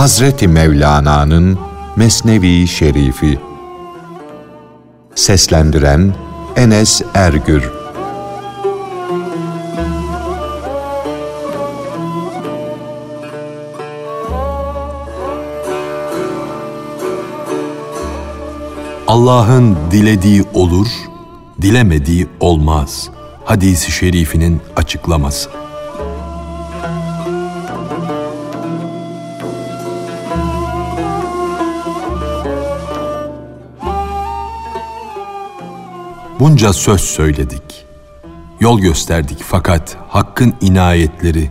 Hazreti Mevlana'nın Mesnevi Şerifi Seslendiren Enes Ergür Allah'ın dilediği olur, dilemediği olmaz. Hadisi şerifinin açıklaması. Bunca söz söyledik. Yol gösterdik fakat Hakk'ın inayetleri,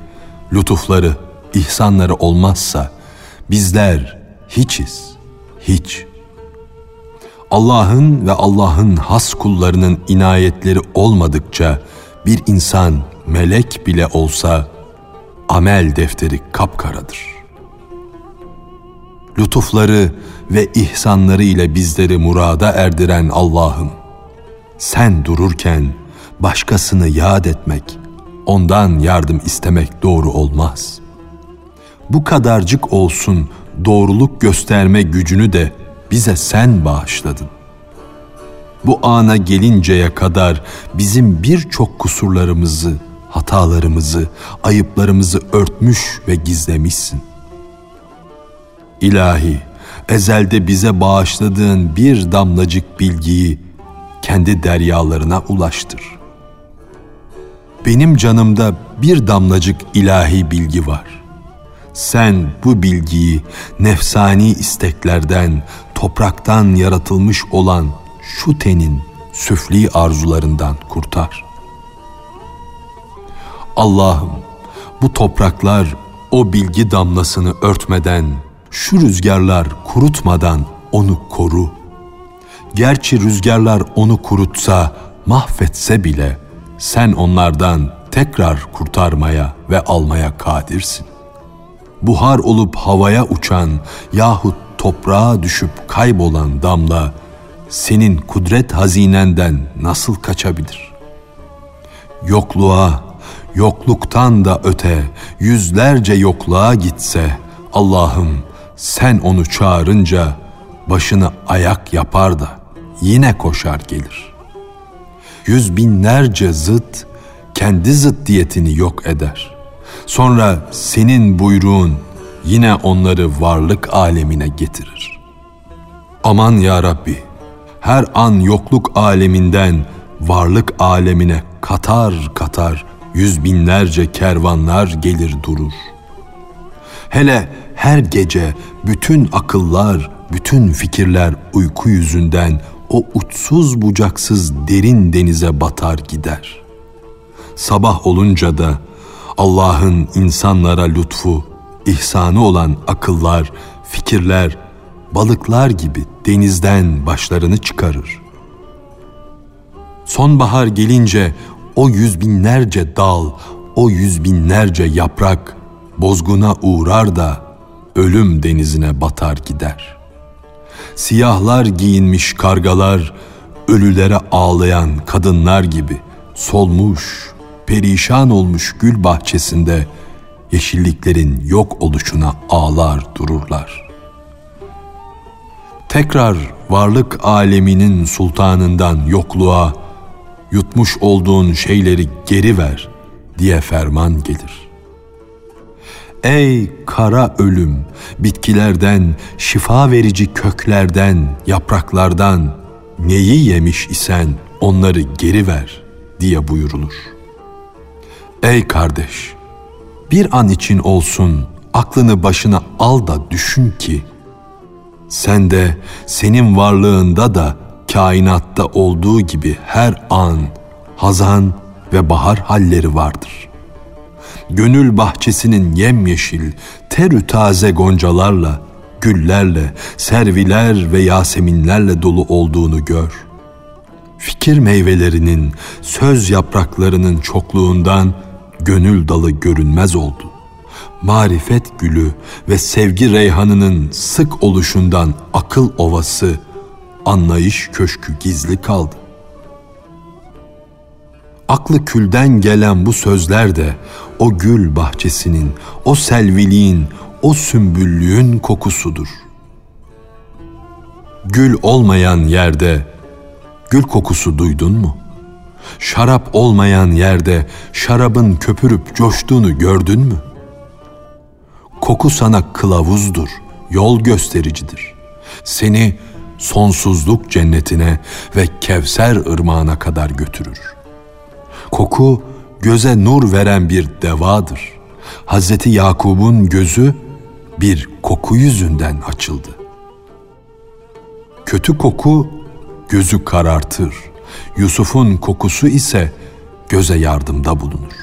lütufları, ihsanları olmazsa bizler hiçiz, hiç. Allah'ın ve Allah'ın has kullarının inayetleri olmadıkça bir insan melek bile olsa amel defteri kapkaradır. Lütufları ve ihsanları ile bizleri murada erdiren Allah'ım, sen dururken başkasını yad etmek, ondan yardım istemek doğru olmaz. Bu kadarcık olsun doğruluk gösterme gücünü de bize sen bağışladın. Bu ana gelinceye kadar bizim birçok kusurlarımızı, hatalarımızı, ayıplarımızı örtmüş ve gizlemişsin. İlahi, ezelde bize bağışladığın bir damlacık bilgiyi kendi deryalarına ulaştır. Benim canımda bir damlacık ilahi bilgi var. Sen bu bilgiyi nefsani isteklerden, topraktan yaratılmış olan şu tenin süfli arzularından kurtar. Allah'ım bu topraklar o bilgi damlasını örtmeden, şu rüzgarlar kurutmadan onu koru. Gerçi rüzgarlar onu kurutsa, mahvetse bile sen onlardan tekrar kurtarmaya ve almaya kadirsin. Buhar olup havaya uçan yahut toprağa düşüp kaybolan damla senin kudret hazinenden nasıl kaçabilir? Yokluğa, yokluktan da öte yüzlerce yokluğa gitse Allah'ım sen onu çağırınca başını ayak yapar da yine koşar gelir. Yüz binlerce zıt kendi zıddiyetini yok eder. Sonra senin buyruğun yine onları varlık alemine getirir. Aman ya Rabbi, her an yokluk aleminden varlık alemine katar katar yüz binlerce kervanlar gelir durur. Hele her gece bütün akıllar, bütün fikirler uyku yüzünden o uçsuz bucaksız derin denize batar gider. Sabah olunca da Allah'ın insanlara lütfu, ihsanı olan akıllar, fikirler, balıklar gibi denizden başlarını çıkarır. Sonbahar gelince o yüz binlerce dal, o yüz binlerce yaprak bozguna uğrar da ölüm denizine batar gider. Siyahlar giyinmiş kargalar, ölülere ağlayan kadınlar gibi solmuş, perişan olmuş gül bahçesinde yeşilliklerin yok oluşuna ağlar dururlar. Tekrar varlık aleminin sultanından yokluğa yutmuş olduğun şeyleri geri ver diye ferman gelir. Ey kara ölüm, bitkilerden, şifa verici köklerden, yapraklardan neyi yemiş isen onları geri ver diye buyurulur. Ey kardeş, bir an için olsun aklını başına al da düşün ki sen de senin varlığında da kainatta olduğu gibi her an hazan ve bahar halleri vardır. Gönül bahçesinin yemyeşil, terü taze goncalarla, güllerle, serviler ve yaseminlerle dolu olduğunu gör. Fikir meyvelerinin, söz yapraklarının çokluğundan gönül dalı görünmez oldu. Marifet gülü ve sevgi reyhanının sık oluşundan akıl ovası, anlayış köşkü gizli kaldı. Aklı külden gelen bu sözler de o gül bahçesinin, o selviliğin, o sümbüllüğün kokusudur. Gül olmayan yerde gül kokusu duydun mu? Şarap olmayan yerde şarabın köpürüp coştuğunu gördün mü? Koku sana kılavuzdur, yol göstericidir. Seni sonsuzluk cennetine ve Kevser ırmağına kadar götürür. Koku göze nur veren bir devadır. Hazreti Yakub'un gözü bir koku yüzünden açıldı. Kötü koku gözü karartır. Yusuf'un kokusu ise göze yardımda bulunur.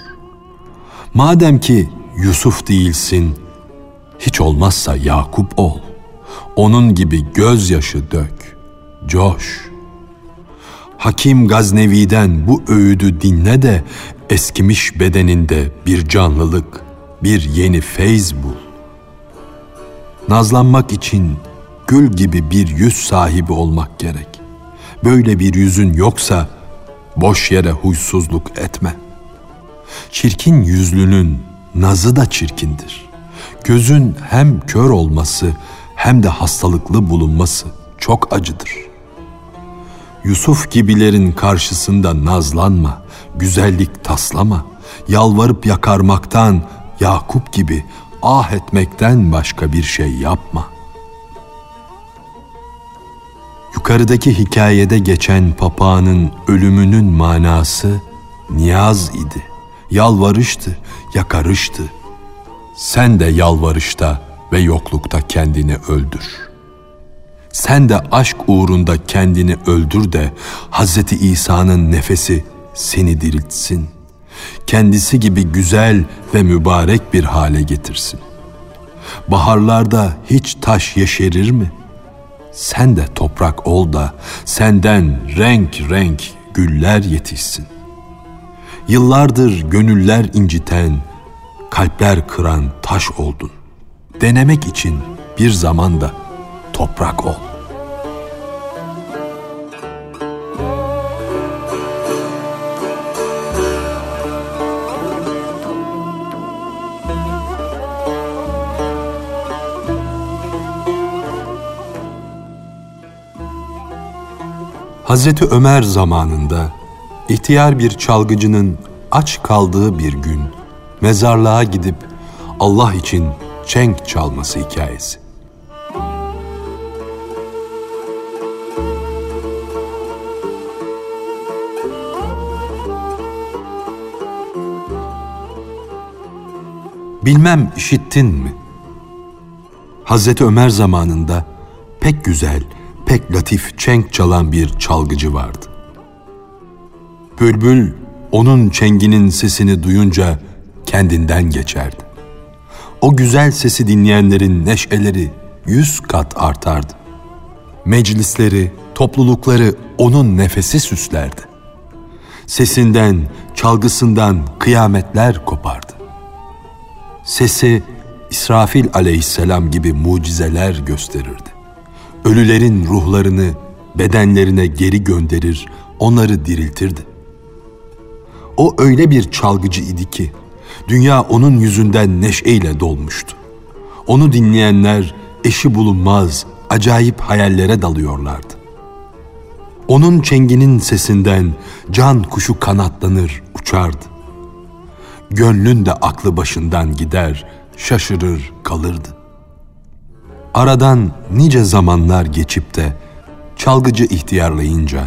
Madem ki Yusuf değilsin, hiç olmazsa Yakup ol. Onun gibi gözyaşı dök, coş. Hakim Gaznevi'den bu öğüdü dinle de eskimiş bedeninde bir canlılık, bir yeni feyz bul. Nazlanmak için gül gibi bir yüz sahibi olmak gerek. Böyle bir yüzün yoksa boş yere huysuzluk etme. Çirkin yüzlünün nazı da çirkindir. Gözün hem kör olması hem de hastalıklı bulunması çok acıdır. Yusuf gibilerin karşısında nazlanma, güzellik taslama, yalvarıp yakarmaktan Yakup gibi ah etmekten başka bir şey yapma. Yukarıdaki hikayede geçen papağanın ölümünün manası niyaz idi, yalvarıştı, yakarıştı. Sen de yalvarışta ve yoklukta kendini öldür. Sen de aşk uğrunda kendini öldür de Hz. İsa'nın nefesi seni diriltsin. Kendisi gibi güzel ve mübarek bir hale getirsin. Baharlarda hiç taş yeşerir mi? Sen de toprak ol da senden renk renk güller yetişsin. Yıllardır gönüller inciten, kalpler kıran taş oldun. Denemek için bir zamanda toprak ol. Hazreti Ömer zamanında ihtiyar bir çalgıcının aç kaldığı bir gün mezarlığa gidip Allah için çenk çalması hikayesi. Bilmem işittin mi? Hazreti Ömer zamanında pek güzel, pek latif çenk çalan bir çalgıcı vardı. Bülbül onun çenginin sesini duyunca kendinden geçerdi. O güzel sesi dinleyenlerin neşeleri yüz kat artardı. Meclisleri, toplulukları onun nefesi süslerdi. Sesinden, çalgısından kıyametler kopardı. Sesi İsrafil aleyhisselam gibi mucizeler gösterirdi. Ölülerin ruhlarını bedenlerine geri gönderir, onları diriltirdi. O öyle bir çalgıcı idi ki dünya onun yüzünden neşeyle dolmuştu. Onu dinleyenler eşi bulunmaz, acayip hayallere dalıyorlardı. Onun çenginin sesinden can kuşu kanatlanır, uçardı. Gönlün de aklı başından gider, şaşırır, kalırdı. Aradan nice zamanlar geçip de çalgıcı ihtiyarlayınca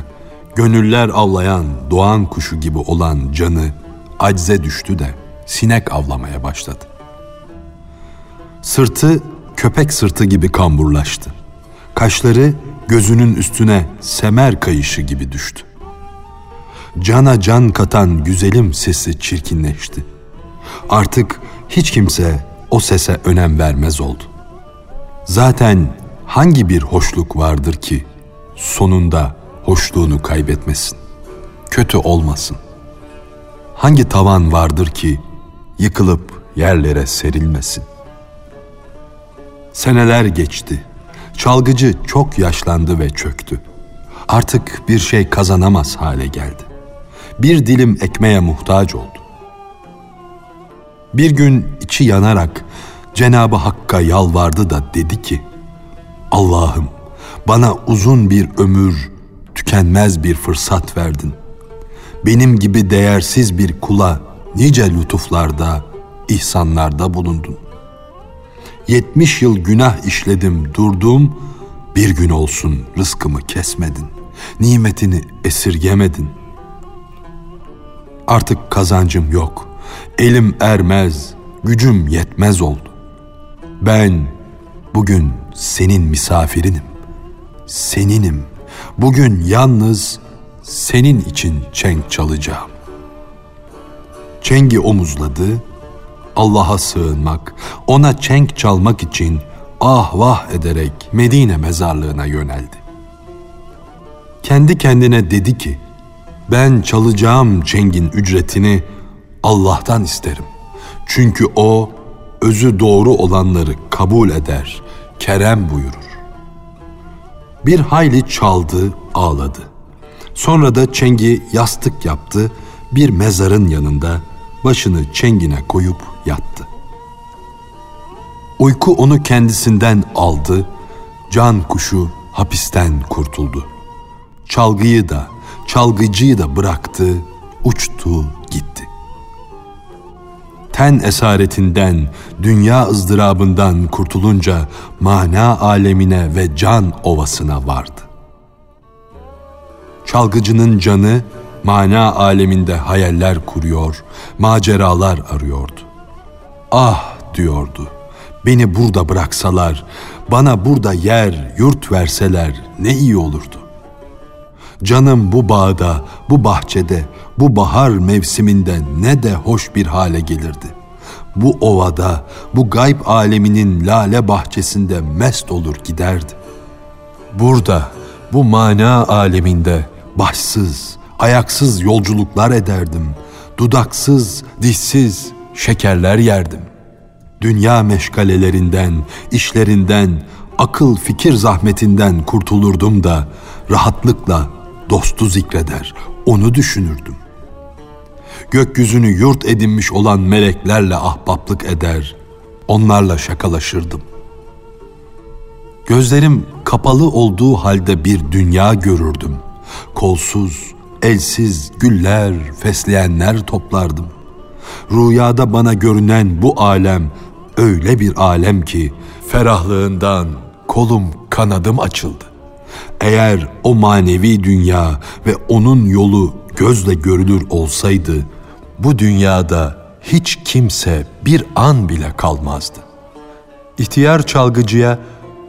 gönüller avlayan doğan kuşu gibi olan canı acze düştü de sinek avlamaya başladı. Sırtı köpek sırtı gibi kamburlaştı. Kaşları gözünün üstüne semer kayışı gibi düştü. Cana can katan güzelim sesi çirkinleşti. Artık hiç kimse o sese önem vermez oldu. Zaten hangi bir hoşluk vardır ki sonunda hoşluğunu kaybetmesin, kötü olmasın? Hangi tavan vardır ki yıkılıp yerlere serilmesin? Seneler geçti. Çalgıcı çok yaşlandı ve çöktü. Artık bir şey kazanamaz hale geldi. Bir dilim ekmeğe muhtaç oldu. Bir gün içi yanarak Cenabı Hakk'a yalvardı da dedi ki: Allah'ım bana uzun bir ömür, tükenmez bir fırsat verdin. Benim gibi değersiz bir kula nice lütuflarda, ihsanlarda bulundun. Yetmiş yıl günah işledim, durdum, bir gün olsun rızkımı kesmedin. Nimetini esirgemedin. Artık kazancım yok. Elim ermez, gücüm yetmez oldu. Ben bugün senin misafirinim. Seninim. Bugün yalnız senin için çenk çalacağım. Çengi omuzladı, Allah'a sığınmak, ona çenk çalmak için ah vah ederek Medine mezarlığına yöneldi. Kendi kendine dedi ki, ben çalacağım çengin ücretini Allah'tan isterim. Çünkü O özü doğru olanları kabul eder, kerem buyurur. Bir hayli çaldı, ağladı. Sonra da çengi yastık yaptı, bir mezarın yanında başını çengine koyup yattı. Uyku onu kendisinden aldı, can kuşu hapisten kurtuldu. Çalgıyı da, çalgıcıyı da bıraktı, uçtu gitti. Ten esaretinden, dünya ızdırabından kurtulunca mana alemine ve can ovasına vardı. Çalgıcının canı mana aleminde hayaller kuruyor, maceralar arıyordu. Ah diyordu, beni burada bıraksalar, bana burada yer, yurt verseler ne iyi olurdu. Canım bu bağda, bu bahçede, bu bahar mevsiminde ne de hoş bir hale gelirdi. Bu ovada, bu gayb aleminin lale bahçesinde mest olur giderdi. Burada, bu mana aleminde başsız, ayaksız yolculuklar ederdim. Dudaksız, dişsiz şekerler yerdim. Dünya meşgalelerinden, işlerinden, akıl fikir zahmetinden kurtulurdum da rahatlıkla dostu zikreder, onu düşünürdüm. Gökyüzünü yurt edinmiş olan meleklerle ahbaplık eder, onlarla şakalaşırdım. Gözlerim kapalı olduğu halde bir dünya görürdüm. Kolsuz, elsiz güller, fesleyenler toplardım. Rüyada bana görünen bu alem öyle bir alem ki ferahlığından kolum kanadım açıldı. Eğer o manevi dünya ve onun yolu gözle görülür olsaydı, bu dünyada hiç kimse bir an bile kalmazdı. İhtiyar çalgıcıya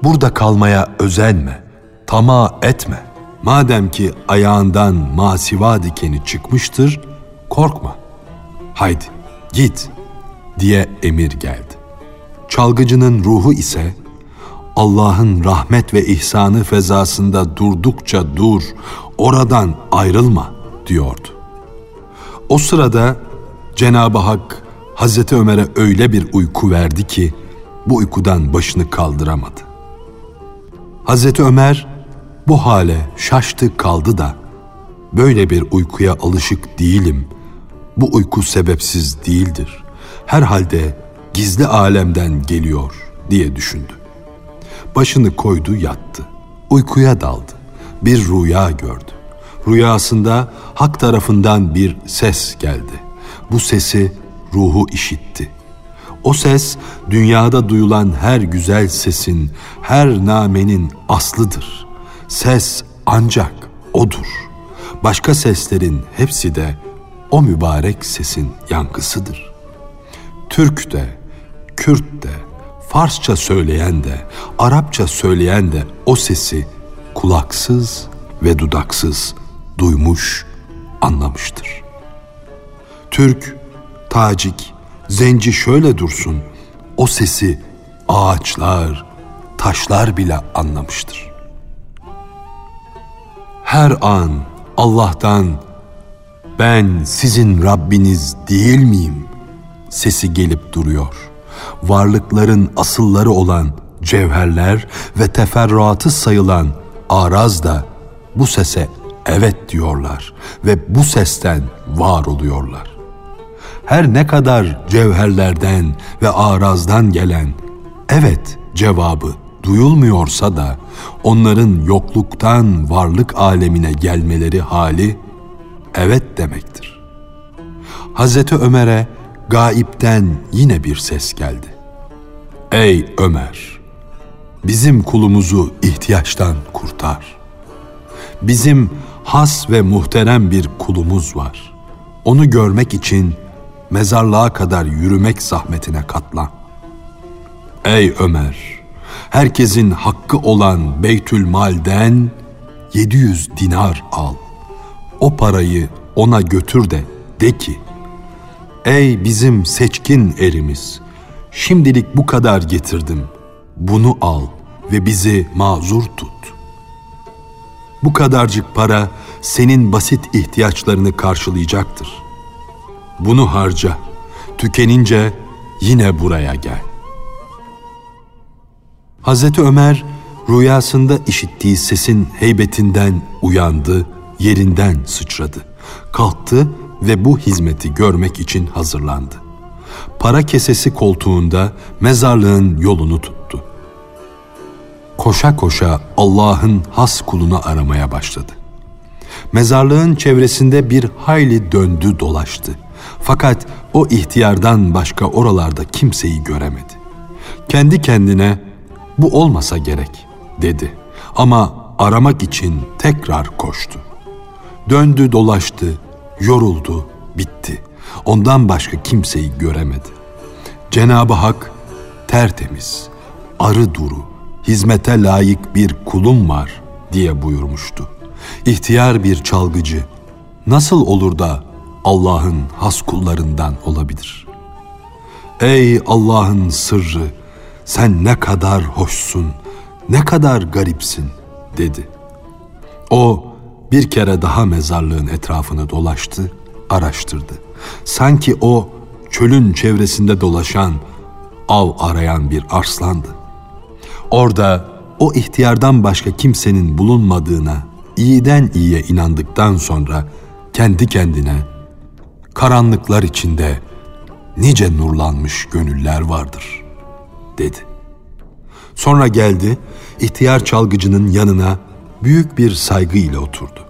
burada kalmaya özenme, tamah etme. Madem ki ayağından masiva dikeni çıkmıştır, korkma. Haydi git diye emir geldi. Çalgıcının ruhu ise Allah'ın rahmet ve ihsanı fezasında durdukça dur, oradan ayrılma diyordu. O sırada Cenab-ı Hak Hazreti Ömer'e öyle bir uyku verdi ki bu uykudan başını kaldıramadı. Hazreti Ömer bu hale şaştı kaldı da böyle bir uykuya alışık değilim. Bu uyku sebepsiz değildir. Herhalde gizli alemden geliyor diye düşündü. Başını koydu yattı. Uykuya daldı. Bir rüya gördü. Rüyasında hak tarafından bir ses geldi. Bu sesi ruhu işitti. O ses dünyada duyulan her güzel sesin, her namenin aslıdır. Ses ancak odur. Başka seslerin hepsi de o mübarek sesin yankısıdır. Türk de, Kürt de, Farsça söyleyen de, Arapça söyleyen de o sesi kulaksız ve dudaksız duymuş, anlamıştır. Türk, Tacik, Zenci şöyle dursun, o sesi ağaçlar, taşlar bile anlamıştır. Her an Allah'tan ben sizin Rabbiniz değil miyim sesi gelip duruyor. Varlıkların asılları olan cevherler ve teferruatı sayılan araz da bu sese evet diyorlar ve bu sesten var oluyorlar. her ne kadar cevherlerden ve arazdan gelen evet cevabı duyulmuyorsa da onların yokluktan varlık alemine gelmeleri hali evet demektir. Hazreti Ömer'e gaipten yine bir ses geldi. Ey Ömer! Bizim kulumuzu ihtiyaçtan kurtar. Bizim has ve muhterem bir kulumuz var. Onu görmek için mezarlığa kadar yürümek zahmetine katlan. Ey Ömer! Herkesin hakkı olan Beytül Mal'den 700 dinar al. O parayı ona götür de de ki, Ey bizim seçkin erimiz, şimdilik bu kadar getirdim. Bunu al ve bizi mazur tut. Bu kadarcık para senin basit ihtiyaçlarını karşılayacaktır. Bunu harca. Tükenince yine buraya gel. Hazreti Ömer rüyasında işittiği sesin heybetinden uyandı, yerinden sıçradı. Kalktı ve bu hizmeti görmek için hazırlandı. Para kesesi koltuğunda mezarlığın yolunu tuttu. Koşa koşa Allah'ın has kulunu aramaya başladı. Mezarlığın çevresinde bir hayli döndü dolaştı. Fakat o ihtiyardan başka oralarda kimseyi göremedi. Kendi kendine bu olmasa gerek dedi. Ama aramak için tekrar koştu. Döndü dolaştı, yoruldu, bitti. Ondan başka kimseyi göremedi. Cenab-ı Hak tertemiz, arı duru, hizmete layık bir kulum var diye buyurmuştu. İhtiyar bir çalgıcı nasıl olur da Allah'ın has kullarından olabilir? Ey Allah'ın sırrı, sen ne kadar hoşsun, ne kadar garipsin dedi. O bir kere daha mezarlığın etrafını dolaştı, araştırdı. Sanki o çölün çevresinde dolaşan, av arayan bir arslandı. Orada o ihtiyardan başka kimsenin bulunmadığına iyiden iyiye inandıktan sonra kendi kendine karanlıklar içinde nice nurlanmış gönüller vardır dedi. Sonra geldi ihtiyar çalgıcının yanına büyük bir saygı ile oturdu.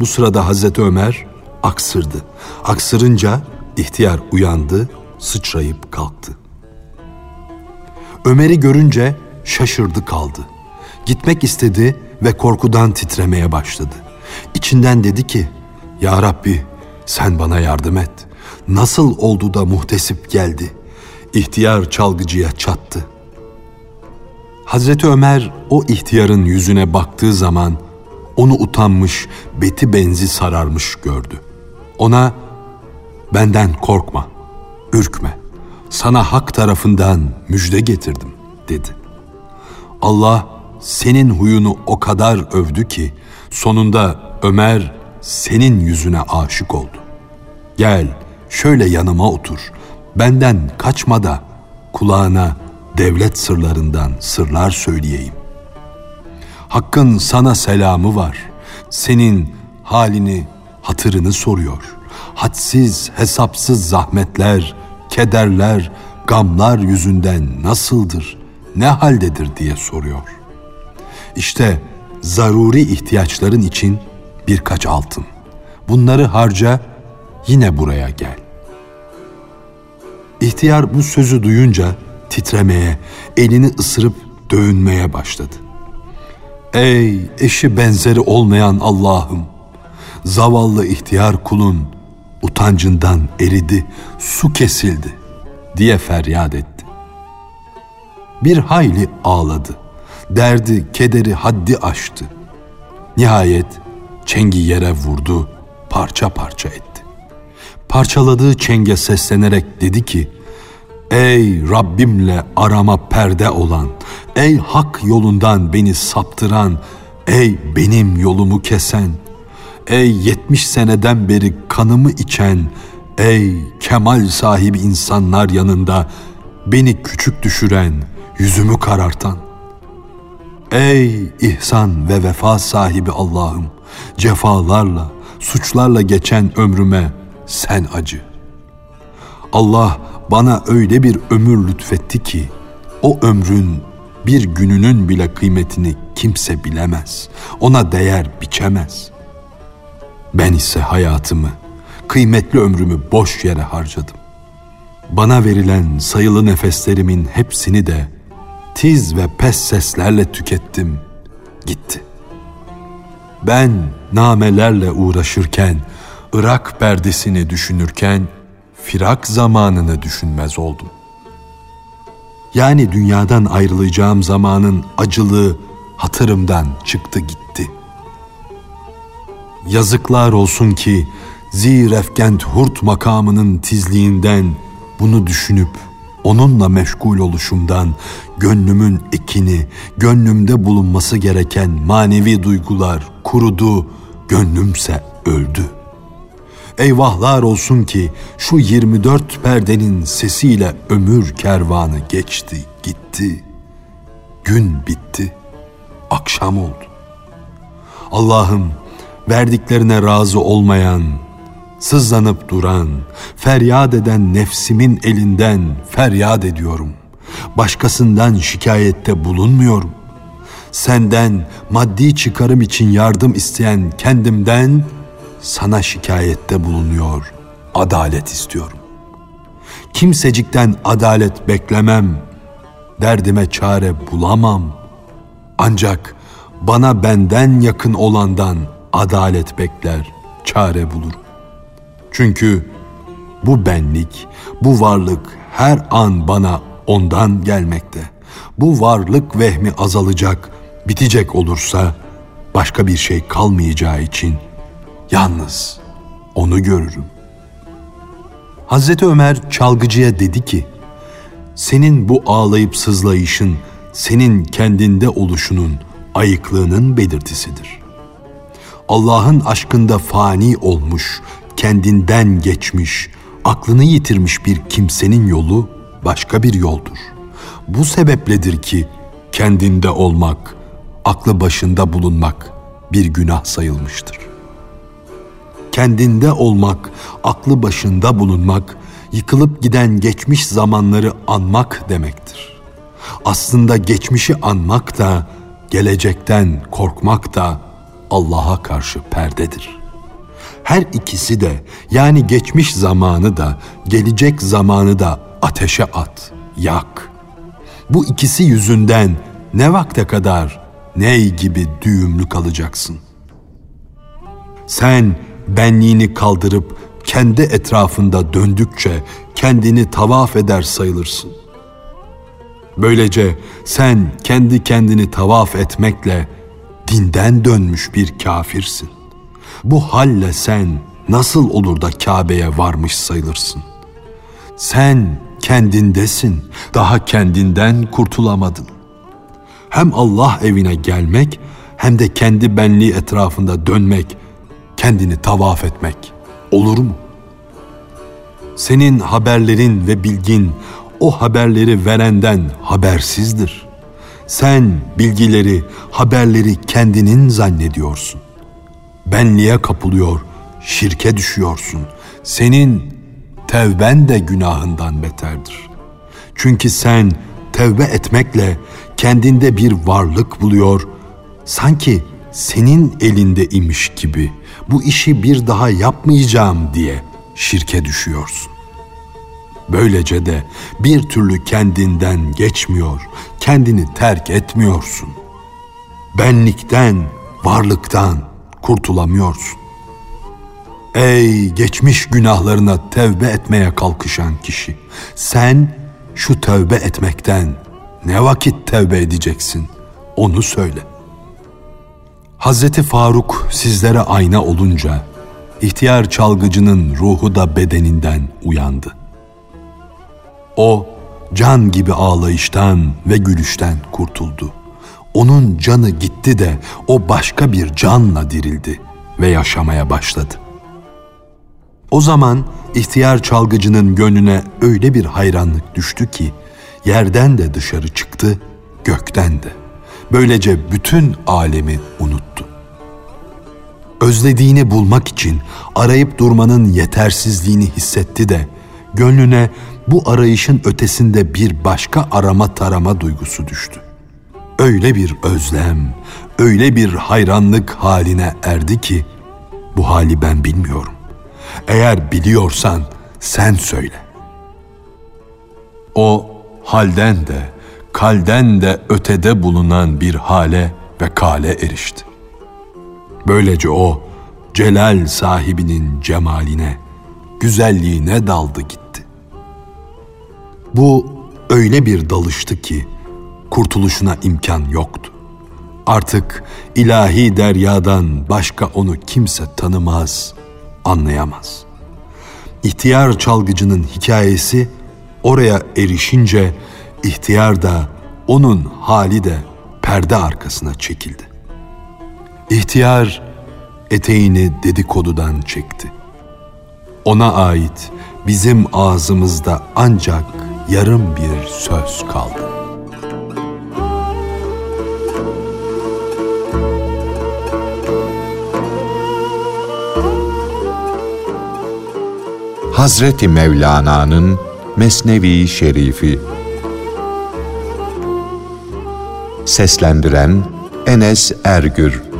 Bu sırada Hazreti Ömer aksırdı. Aksırınca ihtiyar uyandı, sıçrayıp kalktı. Ömer'i görünce şaşırdı kaldı. Gitmek istedi ve korkudan titremeye başladı. İçinden dedi ki, Ya Rabbi sen bana yardım et. Nasıl oldu da muhtesip geldi? İhtiyar çalgıcıya çattı. Hazreti Ömer o ihtiyarın yüzüne baktığı zaman onu utanmış, beti benzi sararmış gördü. Ona benden korkma, ürkme. Sana hak tarafından müjde getirdim dedi. Allah senin huyunu o kadar övdü ki sonunda Ömer senin yüzüne aşık oldu. Gel şöyle yanıma otur. Benden kaçma da kulağına devlet sırlarından sırlar söyleyeyim. Hakkın sana selamı var. Senin halini, hatırını soruyor. Hadsiz, hesapsız zahmetler, kederler, gamlar yüzünden nasıldır, ne haldedir diye soruyor. İşte zaruri ihtiyaçların için birkaç altın. Bunları harca, yine buraya gel. İhtiyar bu sözü duyunca titremeye, elini ısırıp dövünmeye başladı. Ey eşi benzeri olmayan Allah'ım! Zavallı ihtiyar kulun utancından eridi, su kesildi diye feryat etti. Bir hayli ağladı. Derdi, kederi haddi aştı. Nihayet çengi yere vurdu, parça parça etti. Parçaladığı çenge seslenerek dedi ki, Ey Rabbimle arama perde olan, ey hak yolundan beni saptıran, ey benim yolumu kesen, ey yetmiş seneden beri kanımı içen, ey kemal sahibi insanlar yanında beni küçük düşüren, yüzümü karartan. Ey ihsan ve vefa sahibi Allah'ım, cefalarla, suçlarla geçen ömrüme sen acı. Allah bana öyle bir ömür lütfetti ki o ömrün bir gününün bile kıymetini kimse bilemez. Ona değer biçemez. Ben ise hayatımı, kıymetli ömrümü boş yere harcadım. Bana verilen sayılı nefeslerimin hepsini de tiz ve pes seslerle tükettim, gitti. Ben namelerle uğraşırken, Irak perdesini düşünürken, firak zamanını düşünmez oldum. Yani dünyadan ayrılacağım zamanın acılığı hatırımdan çıktı gitti. Yazıklar olsun ki zirefkent hurt makamının tizliğinden bunu düşünüp onunla meşgul oluşumdan gönlümün ekini, gönlümde bulunması gereken manevi duygular kurudu, gönlümse öldü. Eyvahlar olsun ki şu 24 perdenin sesiyle ömür kervanı geçti, gitti. Gün bitti, akşam oldu. Allah'ım verdiklerine razı olmayan, sızlanıp duran, feryat eden nefsimin elinden feryat ediyorum. Başkasından şikayette bulunmuyorum. Senden maddi çıkarım için yardım isteyen kendimden sana şikayette bulunuyor, adalet istiyorum. Kimsecikten adalet beklemem, derdime çare bulamam. Ancak bana benden yakın olandan adalet bekler, çare bulurum. Çünkü bu benlik, bu varlık her an bana ondan gelmekte. Bu varlık vehmi azalacak, bitecek olursa başka bir şey kalmayacağı için yalnız onu görürüm. Hazreti Ömer çalgıcıya dedi ki, senin bu ağlayıp sızlayışın, senin kendinde oluşunun, ayıklığının belirtisidir. Allah'ın aşkında fani olmuş, kendinden geçmiş, aklını yitirmiş bir kimsenin yolu başka bir yoldur. Bu sebepledir ki kendinde olmak, aklı başında bulunmak bir günah sayılmıştır. Kendinde olmak, aklı başında bulunmak, yıkılıp giden geçmiş zamanları anmak demektir. Aslında geçmişi anmak da, gelecekten korkmak da Allah'a karşı perdedir.'' Her ikisi de yani geçmiş zamanı da gelecek zamanı da ateşe at, yak. Bu ikisi yüzünden ne vakte kadar ney gibi düğümlü kalacaksın. Sen benliğini kaldırıp kendi etrafında döndükçe kendini tavaf eder sayılırsın. Böylece sen kendi kendini tavaf etmekle dinden dönmüş bir kafirsin. Bu halle sen nasıl olur da Kabe'ye varmış sayılırsın? Sen kendindesin, daha kendinden kurtulamadın. Hem Allah evine gelmek hem de kendi benliği etrafında dönmek, kendini tavaf etmek olur mu? Senin haberlerin ve bilgin o haberleri verenden habersizdir. Sen bilgileri, haberleri kendinin zannediyorsun benliğe kapılıyor, şirke düşüyorsun. Senin tevben de günahından beterdir. Çünkü sen tevbe etmekle kendinde bir varlık buluyor, sanki senin elinde imiş gibi bu işi bir daha yapmayacağım diye şirke düşüyorsun. Böylece de bir türlü kendinden geçmiyor, kendini terk etmiyorsun. Benlikten, varlıktan, kurtulamıyorsun. Ey geçmiş günahlarına tevbe etmeye kalkışan kişi, sen şu tevbe etmekten ne vakit tevbe edeceksin? Onu söyle. Hazreti Faruk sizlere ayna olunca ihtiyar çalgıcının ruhu da bedeninden uyandı. O can gibi ağlayıştan ve gülüşten kurtuldu. Onun canı gitti de o başka bir canla dirildi ve yaşamaya başladı. O zaman ihtiyar çalgıcının gönlüne öyle bir hayranlık düştü ki yerden de dışarı çıktı, gökten de. Böylece bütün alemi unuttu. Özlediğini bulmak için arayıp durmanın yetersizliğini hissetti de gönlüne bu arayışın ötesinde bir başka arama tarama duygusu düştü. Öyle bir özlem, öyle bir hayranlık haline erdi ki bu hali ben bilmiyorum. Eğer biliyorsan sen söyle. O halden de, kalden de ötede bulunan bir hale ve kale erişti. Böylece o celal sahibinin cemaline, güzelliğine daldı gitti. Bu öyle bir dalıştı ki kurtuluşuna imkan yoktu. Artık ilahi deryadan başka onu kimse tanımaz, anlayamaz. İhtiyar çalgıcının hikayesi oraya erişince ihtiyar da onun hali de perde arkasına çekildi. İhtiyar eteğini dedikodudan çekti. Ona ait bizim ağzımızda ancak yarım bir söz kaldı. Hazreti Mevlana'nın Mesnevi Şerifi Seslendiren Enes Ergür